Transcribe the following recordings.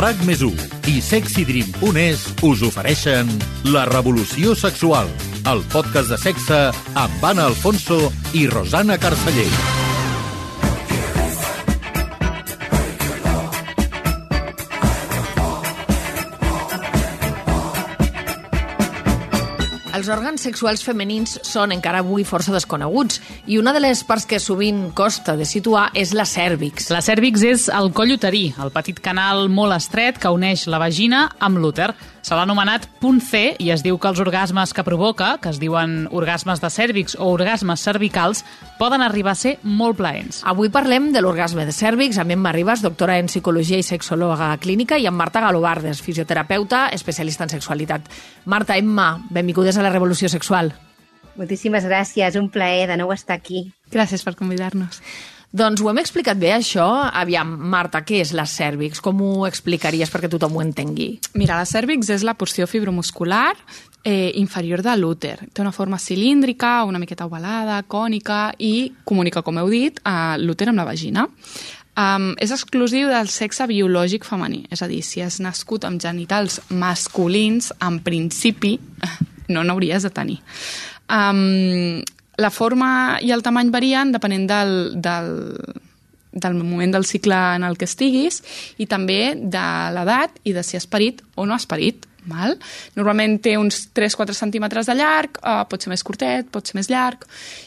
RAC més i sexydream.es us ofereixen La revolució sexual, el podcast de sexe amb Anna Alfonso i Rosana Carceller. Els òrgans sexuals femenins són encara avui força desconeguts i una de les parts que sovint costa de situar és la cèrvix. La cèrvix és el coll uterí, el petit canal molt estret que uneix la vagina amb l'úter. Se l'ha anomenat punt C i es diu que els orgasmes que provoca, que es diuen orgasmes de cèrvix o orgasmes cervicals, poden arribar a ser molt plaents. Avui parlem de l'orgasme de cèrvix amb Emma Ribas, doctora en psicologia i sexòloga clínica, i amb Marta Galobardes, fisioterapeuta, especialista en sexualitat. Marta, Emma, benvingudes a la Revolució Sexual. Moltíssimes gràcies, un plaer de nou estar aquí. Gràcies per convidar-nos. Doncs ho hem explicat bé, això. Aviam, Marta, què és la cèrvix? Com ho explicaries perquè tothom ho entengui? Mira, la cèrvix és la porció fibromuscular eh, inferior de l'úter. Té una forma cilíndrica, una miqueta ovalada, cònica i comunica, com heu dit, a l'úter amb la vagina. Um, és exclusiu del sexe biològic femení, és a dir, si has nascut amb genitals masculins, en principi no n'hauries de tenir. Um, la forma i el tamany varien depenent del, del, del moment del cicle en el que estiguis i també de l'edat i de si has parit o no has parit. Val? Normalment té uns 3-4 centímetres de llarg, eh, pot ser més curtet, pot ser més llarg,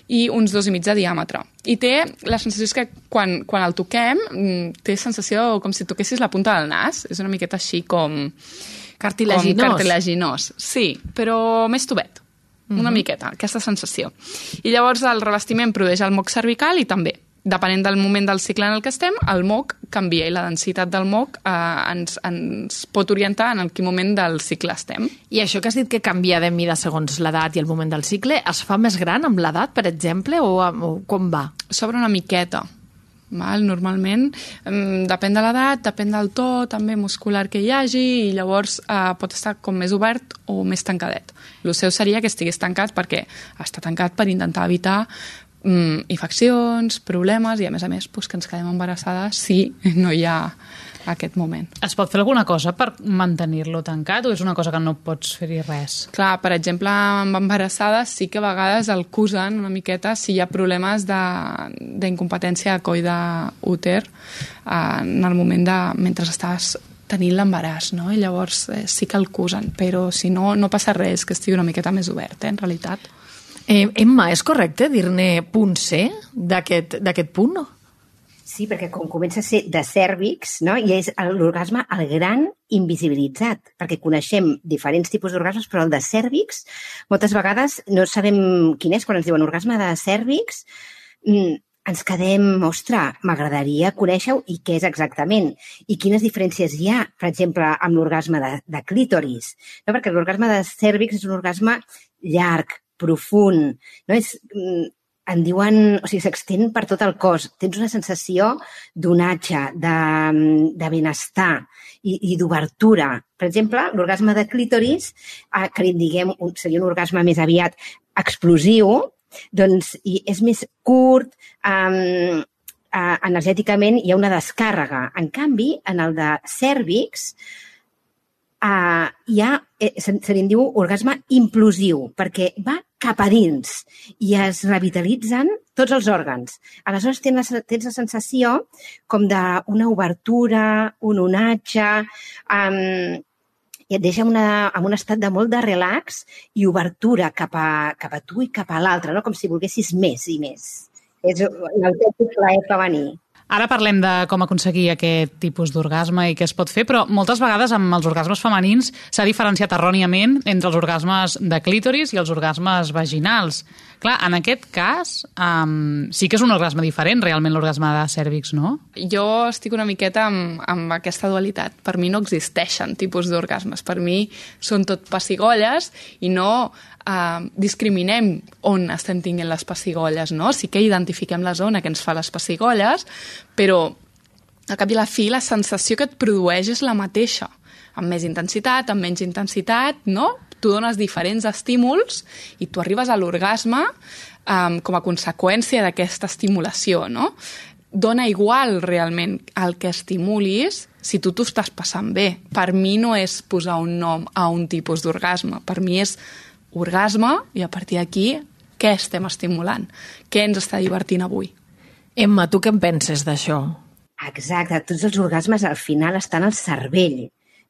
i uns dos i mig de diàmetre. I té, la sensació és que quan, quan el toquem, mm, té sensació com si toquessis la punta del nas, és una miqueta així com... Cartilaginós. Com cartilaginós, sí, però més tubet una Mhm. miqueta, aquesta sensació. I llavors el revestiment produeix el moc cervical i també, depenent del moment del cicle en el que estem, el moc canvia i la densitat del moc eh, ens, ens pot orientar en el quin moment del cicle estem. I això que has dit que canvia de mida segons l'edat i el moment del cicle, es fa més gran amb l'edat, per exemple, o, o com va? S'obre una miqueta, Val? Normalment, um, depèn de l'edat, depèn del to també muscular que hi hagi i llavors uh, pot estar com més obert o més tancadet. El seu seria que estigués tancat perquè està tancat per intentar evitar um, infeccions, problemes i a més a més pues, que ens quedem embarassades si no hi ha aquest moment. Es pot fer alguna cosa per mantenir-lo tancat o és una cosa que no pots fer-hi res? Clar, per exemple, amb embarassades sí que a vegades el cusen una miqueta si hi ha problemes d'incompetència de, de coll d'úter eh, en el moment de... mentre estàs tenint l'embaràs, no? I llavors eh, sí que el cusen, però si no, no passa res, que estigui una miqueta més obert, eh, en realitat. Eh, Emma, és correcte dir-ne punt C d'aquest punt, no? Sí, perquè com comença a ser de cèrvix, no? i és l'orgasme el gran invisibilitzat, perquè coneixem diferents tipus d'orgasmes, però el de cèrvix, moltes vegades no sabem quin és, quan ens diuen orgasme de cèrvix, mm, ens quedem, ostres, m'agradaria conèixer-ho i què és exactament, i quines diferències hi ha, per exemple, amb l'orgasme de, de clítoris, no? perquè l'orgasme de cèrvix és un orgasme llarg, profund, no? és, mm, en diuen, o sigui, s'extén per tot el cos. Tens una sensació d'onatge, de, de benestar i, i d'obertura. Per exemple, l'orgasme de clítoris, eh, que li diguem, seria un orgasme més aviat explosiu, doncs i és més curt, eh, eh, energèticament hi ha una descàrrega. En canvi, en el de cèrvix, uh, hi ha, eh, se, se li diu orgasme implosiu, perquè va cap a dins i es revitalitzen tots els òrgans. Aleshores tens la, tens la sensació com d'una obertura, un onatge, um, et deixa una, en un estat de molt de relax i obertura cap a, cap a tu i cap a l'altre, no? com si volguessis més i més. És l'autèntic plaer femení. Ara parlem de com aconseguir aquest tipus d'orgasme i què es pot fer, però moltes vegades amb els orgasmes femenins s'ha diferenciat erròniament entre els orgasmes de clítoris i els orgasmes vaginals. Clar, en aquest cas um, sí que és un orgasme diferent realment l'orgasme de cèrvix, no? Jo estic una miqueta amb, amb aquesta dualitat. Per mi no existeixen tipus d'orgasmes. Per mi són tot pessigolles i no eh, discriminem on estem tinguent les pessigolles, no? Sí que identifiquem la zona que ens fa les pessigolles, però al cap i a la fi la sensació que et produeix és la mateixa amb més intensitat, amb menys intensitat, no? Tu dones diferents estímuls i tu arribes a l'orgasme um, com a conseqüència d'aquesta estimulació, no? dona igual realment el que estimulis si tu t'ho estàs passant bé. Per mi no és posar un nom a un tipus d'orgasme. Per mi és orgasme i a partir d'aquí què estem estimulant? Què ens està divertint avui? Emma, tu què en penses d'això? Exacte, tots els orgasmes al final estan al cervell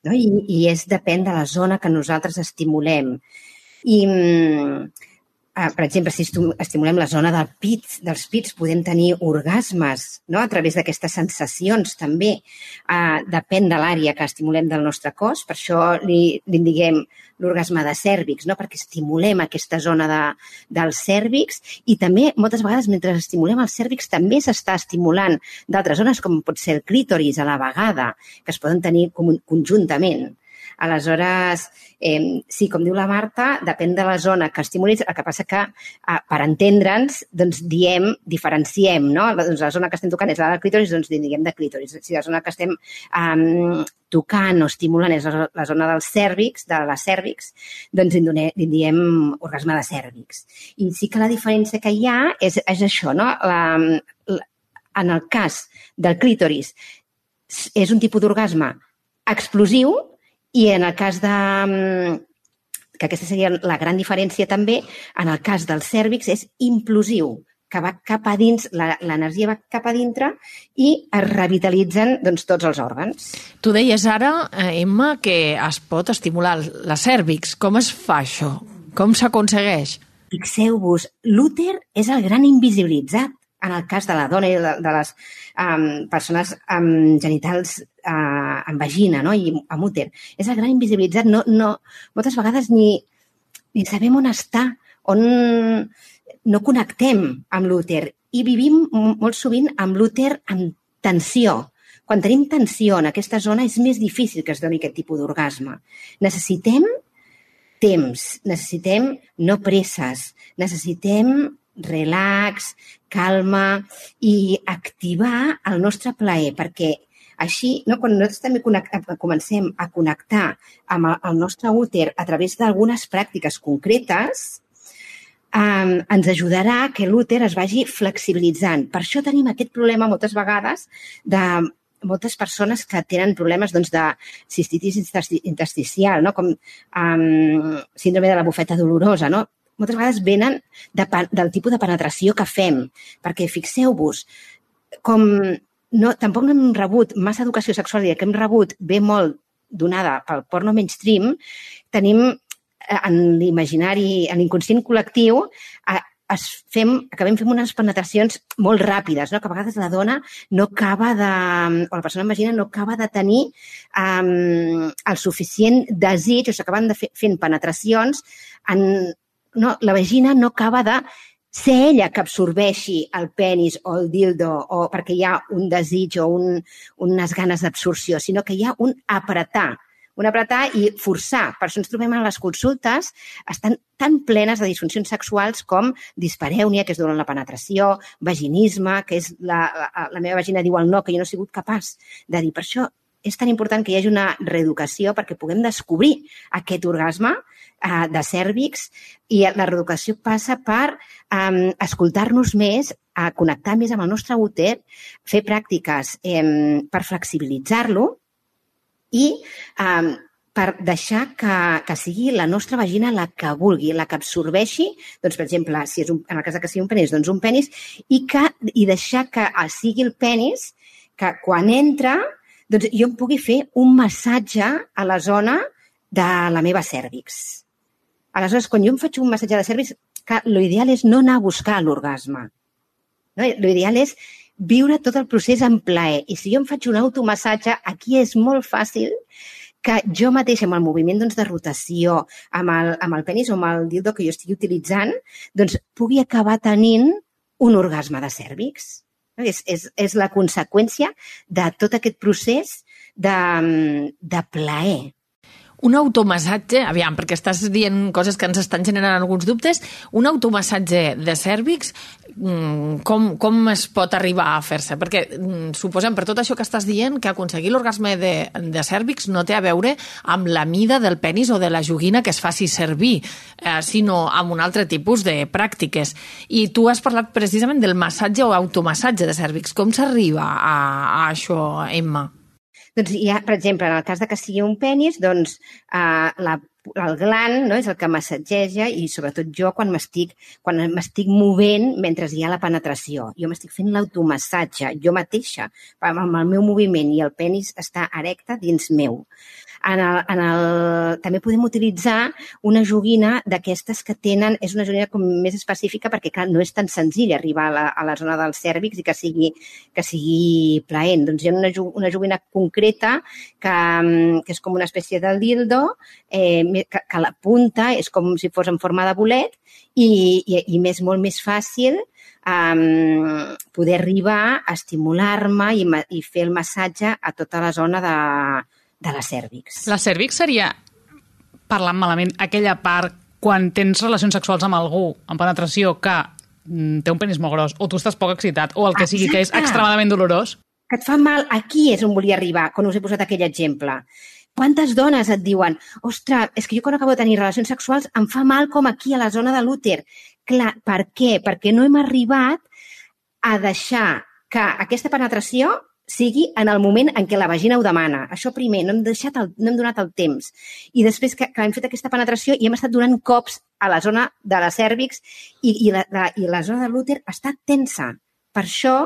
no? I, i és depèn de la zona que nosaltres estimulem. I, mm, per exemple, si estimulem la zona del pit, dels pits, podem tenir orgasmes no? a través d'aquestes sensacions també. Uh, depèn de l'àrea que estimulem del nostre cos, per això li, li diguem l'orgasme de cèrvix, no? perquè estimulem aquesta zona de, del cèrvix i també moltes vegades mentre estimulem el cèrvix també s'està estimulant d'altres zones com pot ser el clítoris a la vegada, que es poden tenir conjuntament. Aleshores, eh, sí, com diu la Marta, depèn de la zona que estimulis, el que passa que, eh, per entendre'ns, doncs diem, diferenciem, no? Doncs la zona que estem tocant és la del clítoris, doncs diguem de clítoris. Si la zona que estem eh, tocant o estimulant és la, la zona dels cèrvix, de la cèrvix, doncs en diem orgasme de cèrvix. I sí que la diferència que hi ha és, és això, no? La, la, en el cas del clítoris, és un tipus d'orgasme explosiu, i en el cas de mm, que aquesta seria la gran diferència també, en el cas del cèrvix és implosiu, que va cap a dins, l'energia va cap a dintre i es revitalitzen doncs, tots els òrgans. Tu deies ara, eh, Emma, que es pot estimular la cèrvix. Com es fa això? Com s'aconsegueix? Fixeu-vos, l'úter és el gran invisibilitzat en el cas de la dona i de, de les um, persones amb genitals uh, amb vagina no? i amb úter. És el gran invisibilitzat. No, no, moltes vegades ni, ni sabem on està, on no connectem amb l'úter i vivim molt sovint amb l'úter amb tensió. Quan tenim tensió en aquesta zona és més difícil que es doni aquest tipus d'orgasme. Necessitem temps, necessitem no presses, necessitem relax, calma i activar el nostre plaer, perquè així, no, quan nosaltres també comencem a connectar amb el, nostre úter a través d'algunes pràctiques concretes, eh, ens ajudarà que l'úter es vagi flexibilitzant. Per això tenim aquest problema moltes vegades de moltes persones que tenen problemes doncs, de cistitis intersticial, no? com um, síndrome de la bufeta dolorosa, no? moltes vegades venen de, del tipus de penetració que fem. Perquè fixeu-vos, com no, tampoc no hem rebut massa educació sexual i que hem rebut bé molt donada pel porno mainstream, tenim eh, en l'imaginari, en l'inconscient col·lectiu, a, es fem, acabem fent unes penetracions molt ràpides, no? que a vegades la dona no acaba de, o la persona imagina no acaba de tenir um, el suficient desig, o s'acaben de fer, fent penetracions en, no, la vagina no acaba de ser ella que absorbeixi el penis o el dildo o perquè hi ha un desig o un, unes ganes d'absorció, sinó que hi ha un apretar, un apretar i forçar. Per això ens trobem a les consultes, estan tan plenes de disfuncions sexuals com disparèunia, que és durant la penetració, vaginisme, que és la, la, la meva vagina diu el no, que jo no he sigut capaç de dir. Per això és tan important que hi hagi una reeducació perquè puguem descobrir aquest orgasme eh, de cèrvix i la reeducació passa per eh, escoltar-nos més, a connectar més amb el nostre úter, fer pràctiques eh, per flexibilitzar-lo i eh, per deixar que, que sigui la nostra vagina la que vulgui, la que absorbeixi, doncs, per exemple, si és un, en el cas que sigui un penis, doncs un penis, i, que, i deixar que sigui el penis que quan entra doncs jo em pugui fer un massatge a la zona de la meva cèrvix. Aleshores, quan jo em faig un massatge de cèrvix, l'ideal és no anar a buscar l'orgasme. No? L'ideal és viure tot el procés en plaer. I si jo em faig un automassatge, aquí és molt fàcil que jo mateixa, amb el moviment doncs, de rotació, amb el, amb el penis o amb el dildo que jo estigui utilitzant, doncs pugui acabar tenint un orgasme de cèrvix. És, és, és la conseqüència de tot aquest procés de, de plaer. Un automassatge, aviam, perquè estàs dient coses que ens estan generant alguns dubtes, un automassatge de cèrvix, mm, com, com es pot arribar a fer-se? Perquè mm, suposem, per tot això que estàs dient, que aconseguir l'orgasme de, de cèrvix no té a veure amb la mida del penis o de la joguina que es faci servir, eh, sinó amb un altre tipus de pràctiques. I tu has parlat precisament del massatge o automassatge de cèrvix. Com s'arriba a, a això, Emma? Doncs hi ha, per exemple, en el cas de que sigui un penis, doncs eh, la el gland no, és el que massatgeja i sobretot jo quan m'estic quan m'estic movent mentre hi ha la penetració. Jo m'estic fent l'automassatge, jo mateixa, amb el meu moviment i el penis està erecte dins meu. En el, en el, també podem utilitzar una joguina d'aquestes que tenen, és una joguina com més específica perquè clar, no és tan senzill arribar a la, a la zona del cèrvix i que sigui, que sigui plaent. Doncs hi ha una, una joguina concreta que, que és com una espècie de dildo eh, que, que la punta és com si fos en forma de bolet i, i, i més molt més fàcil um, poder arribar a estimular-me i, i fer el massatge a tota la zona de, de la cèrvix. La cèrvix seria, parlant malament, aquella part quan tens relacions sexuals amb algú, amb penetració, que mm, té un penis molt gros, o tu estàs poc excitat, o el que sigui, que és extremadament dolorós. Que et fa mal, aquí és on volia arribar, quan us he posat aquell exemple. Quantes dones et diuen, ostres, és que jo quan acabo de tenir relacions sexuals em fa mal com aquí, a la zona de l'úter. Clar, per què? Perquè no hem arribat a deixar que aquesta penetració sigui en el moment en què la vagina ho demana. Això primer, no hem, deixat el, no hem donat el temps. I després que, que hem fet aquesta penetració i hem estat donant cops a la zona de la cèrvix i, i, la, la, i la zona de l'úter està tensa. Per això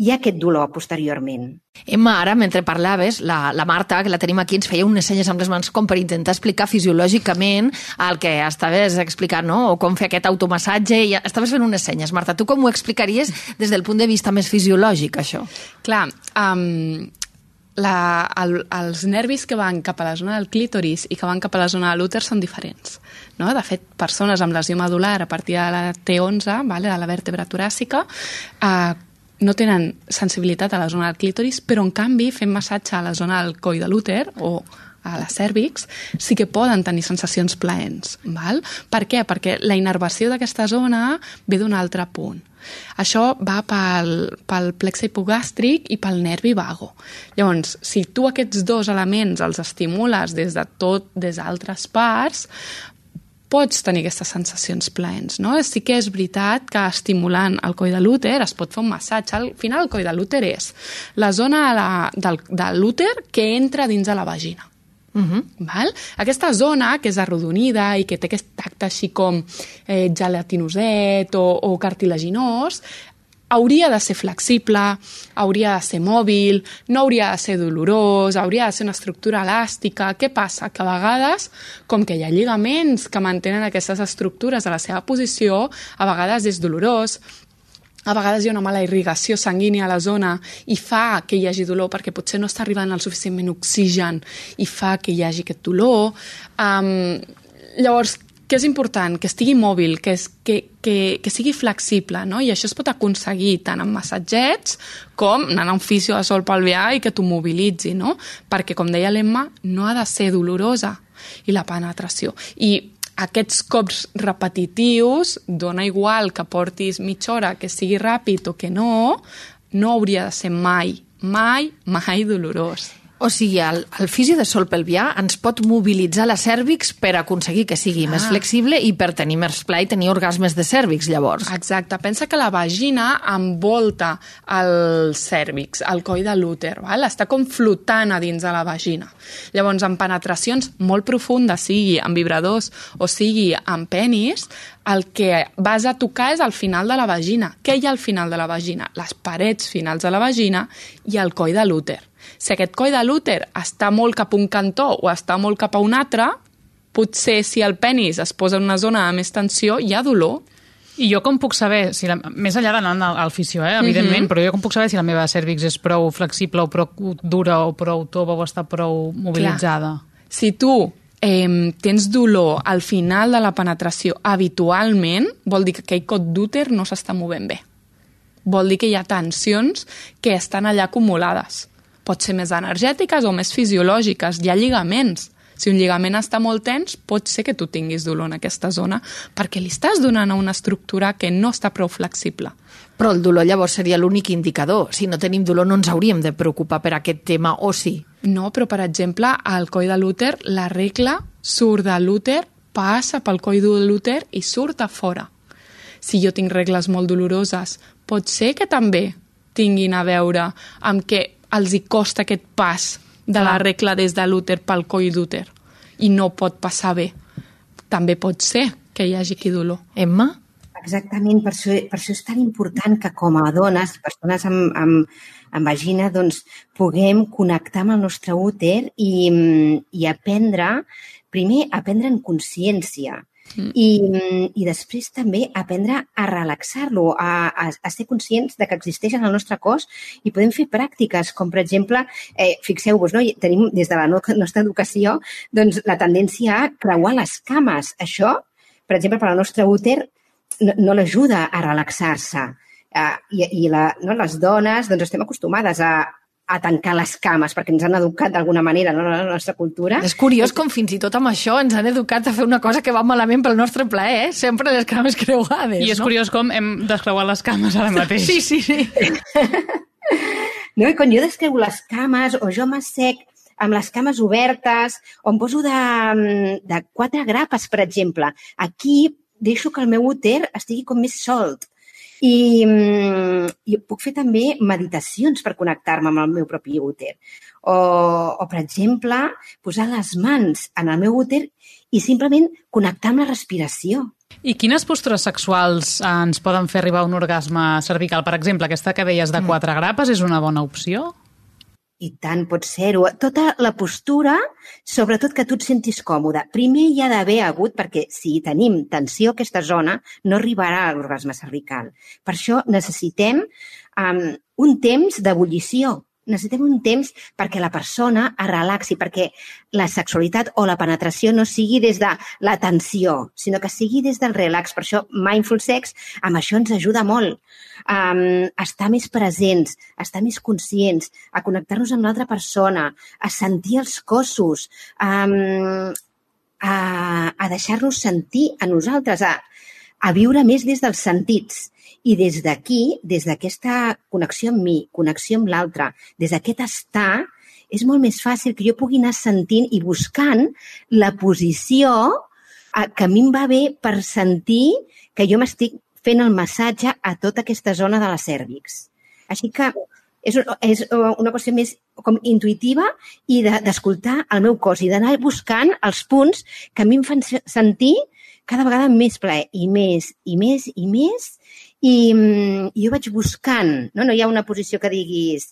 hi ha aquest dolor posteriorment. Emma, ara, mentre parlaves, la, la Marta, que la tenim aquí, ens feia unes senyes amb les mans com per intentar explicar fisiològicament el que estaves explicant, no? o com fer aquest automassatge, i estaves fent unes senyes. Marta, tu com ho explicaries des del punt de vista més fisiològic, això? Clar, um, la, el, els nervis que van cap a la zona del clítoris i que van cap a la zona de l'úter són diferents. No? De fet, persones amb lesió medular a partir de la T11, vale, de la vèrtebra toràcica, eh, no tenen sensibilitat a la zona del clítoris, però en canvi fent massatge a la zona del coll de l'úter o a la cèrvix, sí que poden tenir sensacions plaents. Val? Per què? Perquè la innervació d'aquesta zona ve d'un altre punt. Això va pel, pel plexe hipogàstric i pel nervi vago. Llavors, si tu aquests dos elements els estimules des de tot, des d'altres parts, pots tenir aquestes sensacions plaents, no? Sí que és veritat que estimulant el coll de l'úter es pot fer un massatge. Al final el coll de l'úter és la zona de, la, del, de l'úter que entra dins de la vagina. Uh mhm. -huh. Val? Aquesta zona, que és arrodonida i que té aquest tacte així com eh, gelatinoset o, o cartilaginós, hauria de ser flexible, hauria de ser mòbil, no hauria de ser dolorós, hauria de ser una estructura elàstica. Què passa? Que a vegades, com que hi ha lligaments que mantenen aquestes estructures a la seva posició, a vegades és dolorós, a vegades hi ha una mala irrigació sanguínia a la zona i fa que hi hagi dolor perquè potser no està arribant el suficientment oxigen i fa que hi hagi aquest dolor. Um, llavors, que és important, que estigui mòbil, que, és, que, que, que sigui flexible, no? I això es pot aconseguir tant amb massatgets com anant a un fisio de sol pelvià i que t'ho mobilitzi, no? Perquè, com deia l'Emma, no ha de ser dolorosa i la penetració. I aquests cops repetitius, dona igual que portis mitja hora, que sigui ràpid o que no, no hauria de ser mai, mai, mai dolorós. O sigui, el, el fisio de sol pelvià ens pot mobilitzar la cèrvix per aconseguir que sigui ah. més flexible i per tenir més pla i tenir orgasmes de cèrvix, llavors. Exacte. Pensa que la vagina envolta el cèrvix, el coll de l'úter, val? està com flotant a dins de la vagina. Llavors, en penetracions molt profundes, sigui amb vibradors o sigui amb penis, el que vas a tocar és al final de la vagina. Què hi ha al final de la vagina? Les parets finals de la vagina i el coll de l'úter. Si aquest coll de l'úter està molt cap a un cantó o està molt cap a un altre, potser si el penis es posa en una zona de més tensió, hi ha dolor. I jo com puc saber, si la, més enllà d'anar al, al fisio, eh, evidentment, mm -hmm. però jo com puc saber si la meva cèrvix és prou flexible o prou dura o prou tova o està prou mobilitzada? Clar. Si tu eh, tens dolor al final de la penetració habitualment, vol dir que aquell cot d'úter no s'està movent bé. Vol dir que hi ha tensions que estan allà acumulades pot ser més energètiques o més fisiològiques. Hi ha lligaments. Si un lligament està molt tens, pot ser que tu tinguis dolor en aquesta zona perquè li estàs donant a una estructura que no està prou flexible. Però el dolor llavors seria l'únic indicador. Si no tenim dolor no ens hauríem de preocupar per aquest tema, o sí? No, però per exemple, al coll de l'úter, la regla surt de l'úter, passa pel coll de l'úter i surt a fora. Si jo tinc regles molt doloroses, pot ser que també tinguin a veure amb que els hi costa aquest pas de la regla des de l'úter pel coll d'úter i no pot passar bé. També pot ser que hi hagi aquí dolor. Emma? Exactament, per això, per això és tan important que com a dones, persones amb, amb, amb vagina, doncs puguem connectar amb el nostre úter i, mm, i aprendre, primer aprendre en consciència. I, mm, i després també aprendre a relaxar-lo, a, a, a ser conscients de que existeix en el nostre cos i podem fer pràctiques, com per exemple, eh, fixeu-vos, no? tenim des de la no- nostra educació doncs, la tendència a creuar les cames. Això, per exemple, per al nostre úter, no, no l'ajuda a relaxar-se. Uh, I i la, no, les dones doncs, estem acostumades a, a tancar les cames perquè ens han educat d'alguna manera no, la nostra cultura. És curiós com fins i tot amb això ens han educat a fer una cosa que va malament pel nostre plaer, eh? Sempre les cames creuades, I és no? curiós com hem descreuat les cames ara mateix. Sí, sí, sí. No? I quan jo descreu les cames o jo m'assec amb les cames obertes o em poso de, de quatre grapes, per exemple, aquí deixo que el meu úter estigui com més solt. I, mm, i puc fer també meditacions per connectar-me amb el meu propi úter. O, o, per exemple, posar les mans en el meu úter i simplement connectar amb la respiració. I quines postures sexuals eh, ens poden fer arribar a un orgasme cervical? Per exemple, aquesta que deies de quatre grapes és una bona opció? I tant pot ser-ho. Tota la postura, sobretot que tu et sentis còmode. Primer hi ha d'haver hagut, perquè si tenim tensió a aquesta zona, no arribarà a l'orgasme cervical. Per això necessitem um, un temps d'ebullició. Necessitem un temps perquè la persona es relaxi, perquè la sexualitat o la penetració no sigui des de la tensió, sinó que sigui des del relax. Per això Mindful Sex amb això ens ajuda molt um, estar més presents, a estar més conscients, a connectar-nos amb l'altra persona, a sentir els cossos, um, a, a deixar-nos sentir a nosaltres, a, a viure més des dels sentits. I des d'aquí, des d'aquesta connexió amb mi, connexió amb l'altre, des d'aquest estar, és molt més fàcil que jo pugui anar sentint i buscant la posició eh, que a mi em va bé per sentir que jo m'estic fent el massatge a tota aquesta zona de la cèrvix. Així que és, és una qüestió més com intuïtiva i de- d'escoltar el meu cos i d'anar buscant els punts que a mi em fan se- sentir cada vegada més plaer i més i més i més i, mm, jo vaig buscant, no? no hi ha una posició que diguis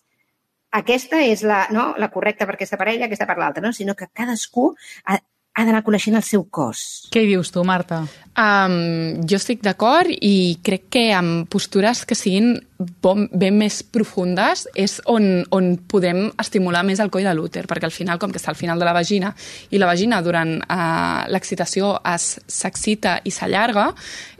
aquesta és la, no, la correcta per aquesta parella, aquesta per l'altra, no? sinó que cadascú ha, ha d'anar coneixent el seu cos. Què hi dius tu, Marta? Um, jo estic d'acord i crec que amb postures que siguin bon, ben més profundes és on, on podem estimular més el coll de l'úter, perquè al final, com que està al final de la vagina, i la vagina durant uh, l'excitació es- s'excita i s'allarga,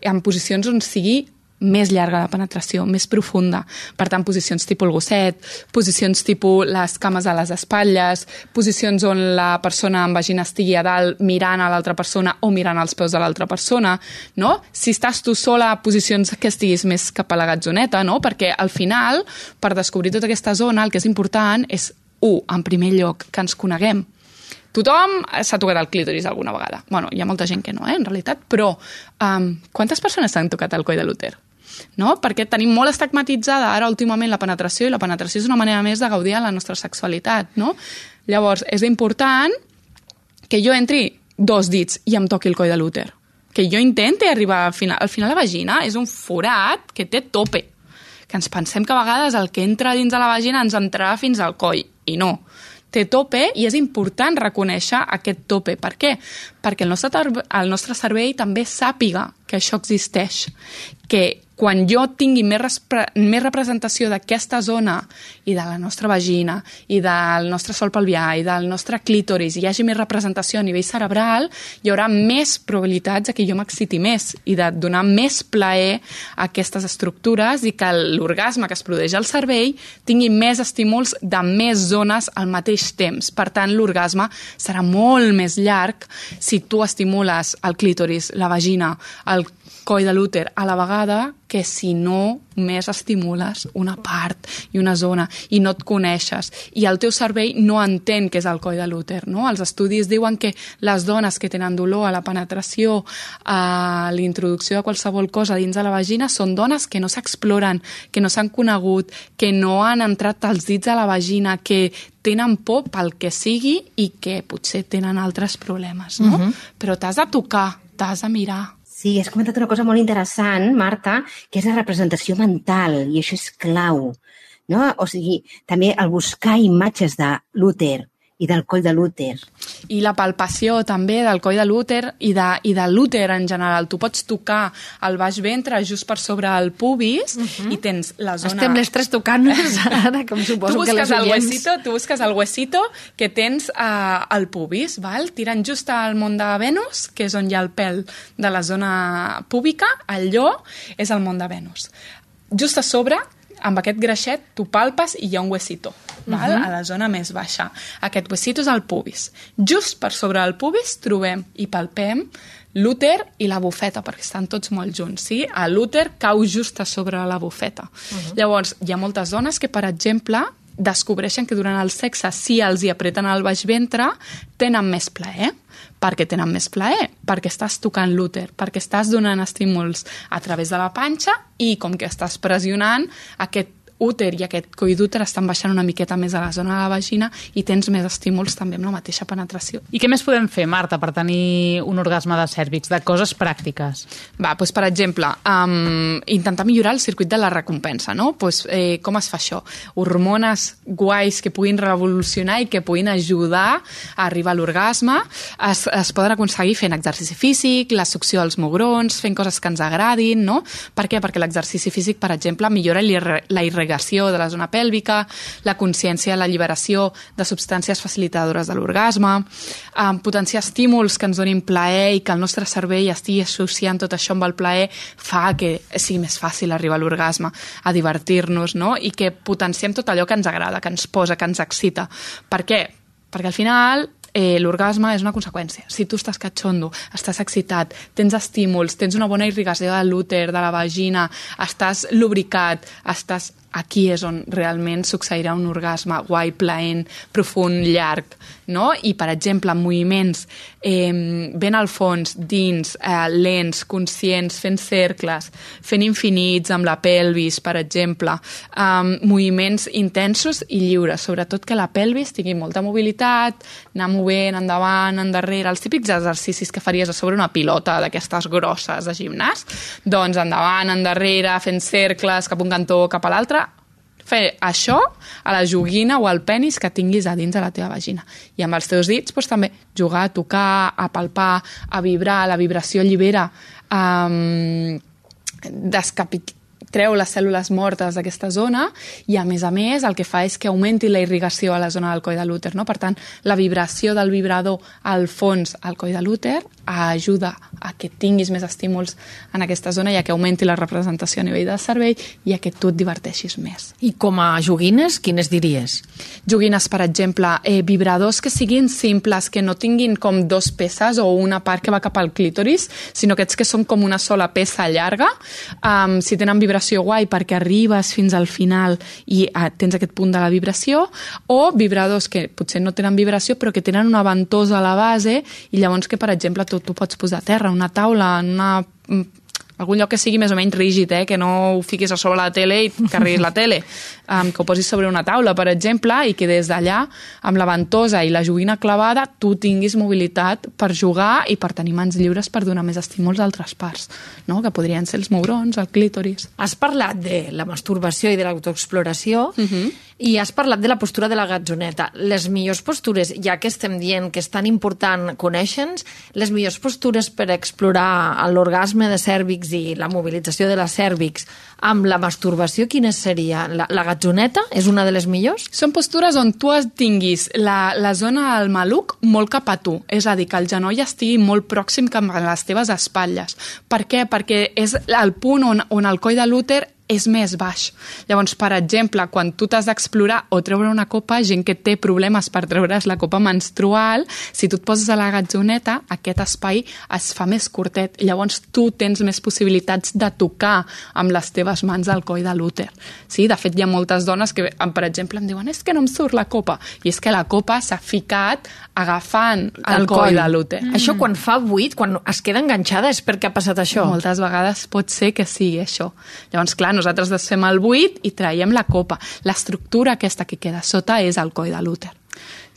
en posicions on sigui més llarga de penetració, més profunda. Per tant, posicions tipus el gosset, posicions tipus les cames a les espatlles, posicions on la persona amb vagina estigui a dalt mirant a l'altra persona o mirant als peus de l'altra persona, no? Si estàs tu sola, posicions que estiguis més cap a la gatzoneta, no? Perquè al final, per descobrir tota aquesta zona, el que és important és, un, en primer lloc, que ens coneguem, Tothom s'ha tocat el clítoris alguna vegada. bueno, hi ha molta gent que no, eh, en realitat, però um, quantes persones s'han tocat el coll de l'úter? No? Perquè tenim molt estigmatitzada ara últimament la penetració i la penetració és una manera més de gaudir de la nostra sexualitat. No? Llavors, és important que jo entri dos dits i em toqui el coll de l'úter. Que jo intenti arribar al final. Al final la vagina és un forat que té tope. Que ens pensem que a vegades el que entra dins de la vagina ens entrarà fins al coll. I no té tope i és important reconèixer aquest tope. Per què? Perquè el nostre, el nostre cervell també sàpiga que això existeix, que quan jo tingui més, més representació d'aquesta zona i de la nostra vagina i del nostre sol pelvià i del nostre clítoris i hi hagi més representació a nivell cerebral, hi haurà més probabilitats que jo m'exciti més i de donar més plaer a aquestes estructures i que l'orgasme que es produeix al cervell tingui més estímuls de més zones al mateix temps. Per tant, l'orgasme serà molt més llarg si tu estimules el clítoris, la vagina, el coll de l'úter a la vegada que si no més estimules una part i una zona i no et coneixes i el teu cervell no entén què és el coll de l'úter. No? Els estudis diuen que les dones que tenen dolor a la penetració, a l'introducció de qualsevol cosa dins de la vagina, són dones que no s'exploren, que no s'han conegut, que no han entrat els dits a la vagina, que tenen por pel que sigui i que potser tenen altres problemes, no? Uh -huh. Però t'has de tocar, t'has de mirar, Sí, has comentat una cosa molt interessant, Marta, que és la representació mental, i això és clau. No? O sigui, també el buscar imatges de l'úter, i del coll de l'úter. I la palpació també del coll de l'úter i de, i de l'úter en general. Tu pots tocar el baix ventre just per sobre el pubis uh -huh. i tens la zona... Estem les tres tocant-nos ara, com suposo que les el huesito, Tu busques el huesito que tens uh, al pubis, val? tirant just al món de Venus, que és on hi ha el pèl de la zona púbica, allò és el món de Venus. Just a sobre amb aquest greixet tu palpes i hi ha un huesito, val? Uh -huh. a la zona més baixa. Aquest huesito és el pubis. Just per sobre del pubis trobem i palpem l'úter i la bufeta, perquè estan tots molt junts, sí? L'úter cau just a sobre la bufeta. Uh -huh. Llavors, hi ha moltes dones que, per exemple, descobreixen que durant el sexe, si els hi apreten el baix ventre, tenen més plaer perquè tenen més plaer, perquè estàs tocant l'úter, perquè estàs donant estímuls a través de la panxa i com que estàs pressionant aquest úter i aquest coll d'úter estan baixant una miqueta més a la zona de la vagina i tens més estímuls també amb la mateixa penetració. I què més podem fer, Marta, per tenir un orgasme de cèrvix, de coses pràctiques? Va, doncs, per exemple, um, intentar millorar el circuit de la recompensa, no? Pues, eh, com es fa això? Hormones guais que puguin revolucionar i que puguin ajudar a arribar a l'orgasme es, es poden aconseguir fent exercici físic, la succió dels mugrons, fent coses que ens agradin, no? Per què? Perquè l'exercici físic, per exemple, millora la irregularitat irrigació de la zona pèlvica, la consciència de l'alliberació de substàncies facilitadores de l'orgasme, eh, potenciar estímuls que ens donin plaer i que el nostre cervell estigui associant tot això amb el plaer fa que sigui més fàcil arribar a l'orgasme, a divertir-nos, no? i que potenciem tot allò que ens agrada, que ens posa, que ens excita. Per què? Perquè al final eh, l'orgasme és una conseqüència. Si tu estàs catxondo, estàs excitat, tens estímuls, tens una bona irrigació de l'úter, de la vagina, estàs lubricat, estàs aquí és on realment succeirà un orgasme guai, plaent, profund, llarg, no? I, per exemple, moviments eh, ben al fons, dins, eh, lents, conscients, fent cercles, fent infinits amb la pelvis, per exemple, eh, moviments intensos i lliures, sobretot que la pelvis tingui molta mobilitat, anar movent endavant, endarrere, els típics exercicis que faries a sobre una pilota d'aquestes grosses de gimnàs, doncs endavant, endarrere, fent cercles cap un cantó, cap a l'altre, fer això a la joguina o al penis que tinguis a dins de la teva vagina. I amb els teus dits doncs, també jugar, a tocar, a palpar, a vibrar, la vibració allibera, um, descapit treu les cèl·lules mortes d'aquesta zona i, a més a més, el que fa és que augmenti la irrigació a la zona del coll de l'úter. No? Per tant, la vibració del vibrador al fons al coll de l'úter ajuda a que tinguis més estímuls en aquesta zona i a que augmenti la representació a nivell del cervell i a que tu et diverteixis més. I com a joguines, quines diries? Joguines, per exemple, eh, vibradors que siguin simples, que no tinguin com dos peces o una part que va cap al clítoris, sinó aquests que són com una sola peça llarga. Um, si tenen vibració guai perquè arribes fins al final i uh, tens aquest punt de la vibració, o vibradors que potser no tenen vibració però que tenen una ventosa a la base i llavors que, per exemple, tu, tu pots posar a terra una taula, una algun lloc que sigui més o menys rígid, eh? que no ho fiquis a sobre la tele i carreguis la tele, um, que ho posis sobre una taula, per exemple, i que des d'allà, amb la ventosa i la joguina clavada, tu tinguis mobilitat per jugar i per tenir mans lliures per donar més estímuls a altres parts, no? que podrien ser els mugrons, el clítoris. Has parlat de la masturbació i de l'autoexploració. Uh mhm. -huh. I has parlat de la postura de la gatzoneta. Les millors postures, ja que estem dient que és tan important conèixer-nos, les millors postures per explorar l'orgasme de cèrvix i la mobilització de la cèrvix amb la masturbació, quines seria? La, la gatzoneta és una de les millors? Són postures on tu tinguis la, la zona del maluc molt cap a tu, és a dir, que el genoll estigui molt pròxim cap a les teves espatlles. Per què? Perquè és el punt on, on el coll de l'úter és més baix. Llavors, per exemple, quan tu t'has d'explorar o treure una copa, gent que té problemes per treure's la copa menstrual, si tu et poses a la gatzoneta, aquest espai es fa més curtet. Llavors, tu tens més possibilitats de tocar amb les teves mans al coll de l'úter. Sí? De fet, hi ha moltes dones que, per exemple, em diuen és que no em surt la copa. I és que la copa s'ha ficat agafant el, el coll, coll de l'úter. Mm. Això quan fa buit, quan es queda enganxada, és perquè ha passat això? Moltes vegades pot ser que sigui això. Llavors, clar, nosaltres desfem el buit i traiem la copa. L'estructura aquesta que queda sota és el coll de l'úter.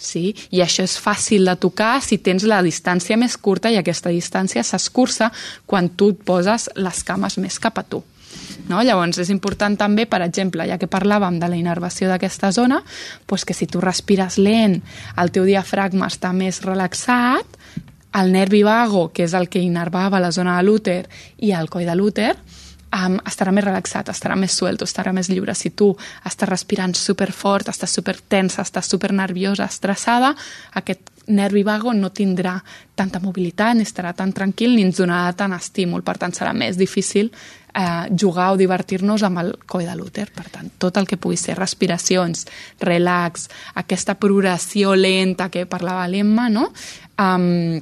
Sí? I això és fàcil de tocar si tens la distància més curta i aquesta distància s'escurça quan tu et poses les cames més cap a tu. No? Llavors, és important també, per exemple, ja que parlàvem de la inervació d'aquesta zona, doncs que si tu respires lent, el teu diafragma està més relaxat, el nervi vago, que és el que inervava la zona de l'úter, i el coll de l'úter, um, estarà més relaxat, estarà més suelto, estarà més lliure. Si tu estàs respirant superfort, estàs super tensa, estàs super nerviosa, estressada, aquest nervi vago no tindrà tanta mobilitat, ni estarà tan tranquil, ni ens donarà tant estímul. Per tant, serà més difícil eh, jugar o divertir-nos amb el coll de l'úter. Per tant, tot el que pugui ser respiracions, relax, aquesta progressió lenta que parlava l'Emma, no? Um,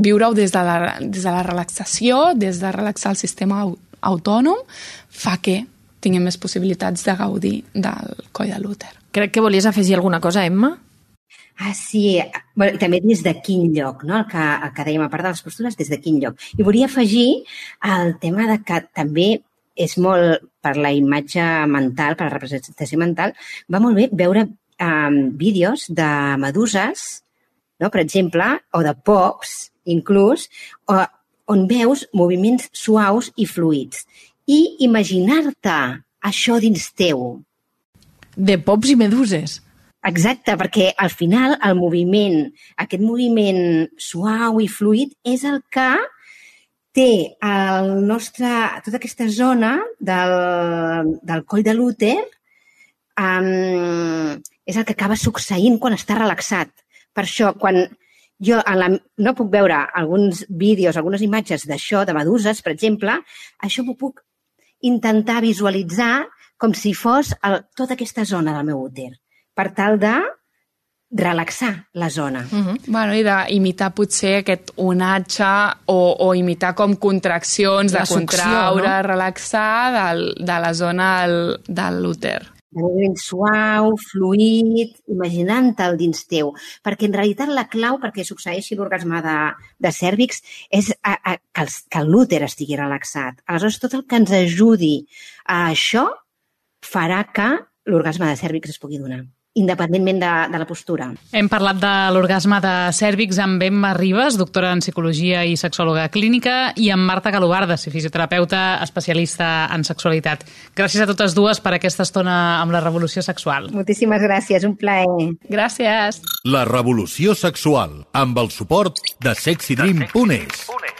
viure-ho des, de la, des de la relaxació, des de relaxar el sistema autònom fa que tinguem més possibilitats de gaudir del coll de l'úter. Crec que volies afegir alguna cosa, Emma? Ah, sí. Bueno, també des de quin lloc, no? El que, el que dèiem, a part de les postures, des de quin lloc. I volia afegir el tema de que també és molt per la imatge mental, per la representació mental, va molt bé veure um, vídeos de meduses, no? per exemple, o de pops, inclús, o, on veus moviments suaus i fluids i imaginar-te això dins teu. De pops i meduses. Exacte, perquè al final el moviment, aquest moviment suau i fluid és el que té el nostre, tota aquesta zona del, del coll de l'úter um, és el que acaba succeint quan està relaxat. Per això, quan jo en la, no puc veure alguns vídeos, algunes imatges d'això, de meduses, per exemple, això m'ho puc intentar visualitzar com si fos el, tota aquesta zona del meu úter, per tal de relaxar la zona. Uh -huh. bueno, I d'imitar potser aquest onatge o, o imitar com contraccions la de contraure, no? relaxar del, de la zona del, de l'úter de moviment suau, fluid, imaginant-te'l dins teu. Perquè en realitat la clau perquè succeeixi l'orgasme de, de cèrvix és a, a, que, el, que l'úter estigui relaxat. Aleshores, tot el que ens ajudi a això farà que l'orgasme de cèrvix es pugui donar independentment de, de la postura. Hem parlat de l'orgasme de cèrvix amb Emma Ribes, doctora en psicologia i sexòloga clínica, i amb Marta Galobardes, fisioterapeuta especialista en sexualitat. Gràcies a totes dues per aquesta estona amb la revolució sexual. Moltíssimes gràcies, un plaer. Gràcies. La revolució sexual, amb el suport de sexydream.es.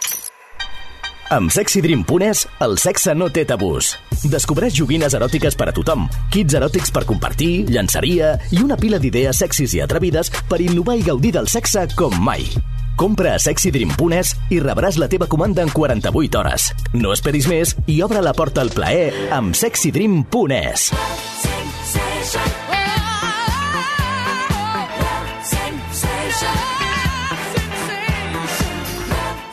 Amb sexydream.es, el sexe no té tabús. Descobreix joguines eròtiques per a tothom, kits eròtics per compartir, llançaria i una pila d'idees sexis i atrevides per innovar i gaudir del sexe com mai. Compra a sexydream.es i rebràs la teva comanda en 48 hores. No esperis més i obre la porta al plaer amb sexydream.es.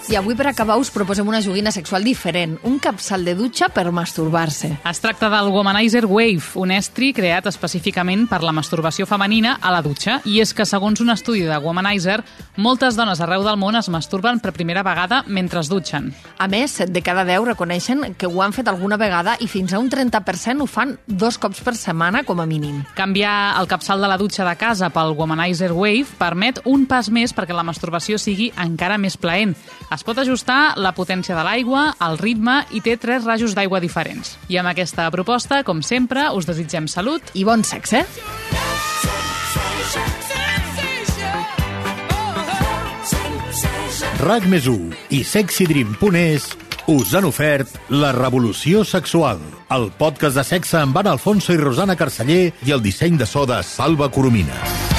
I avui, per acabar, us proposem una joguina sexual diferent, un capçal de dutxa per masturbar-se. Es tracta del Womanizer Wave, un estri creat específicament per la masturbació femenina a la dutxa. I és que, segons un estudi de Womanizer, moltes dones arreu del món es masturben per primera vegada mentre es dutxen. A més, 7 de cada 10 reconeixen que ho han fet alguna vegada i fins a un 30% ho fan dos cops per setmana, com a mínim. Canviar el capçal de la dutxa de casa pel Womanizer Wave permet un pas més perquè la masturbació sigui encara més plaent. Es pot ajustar la potència de l'aigua, el ritme i té tres rajos d'aigua diferents. I amb aquesta proposta, com sempre, us desitgem salut I bon sexe. RAC més i sexydream.es us han ofert La revolució sexual, el podcast de sexe amb Anna Alfonso i Rosana Carceller i el disseny de so de Salva Coromines.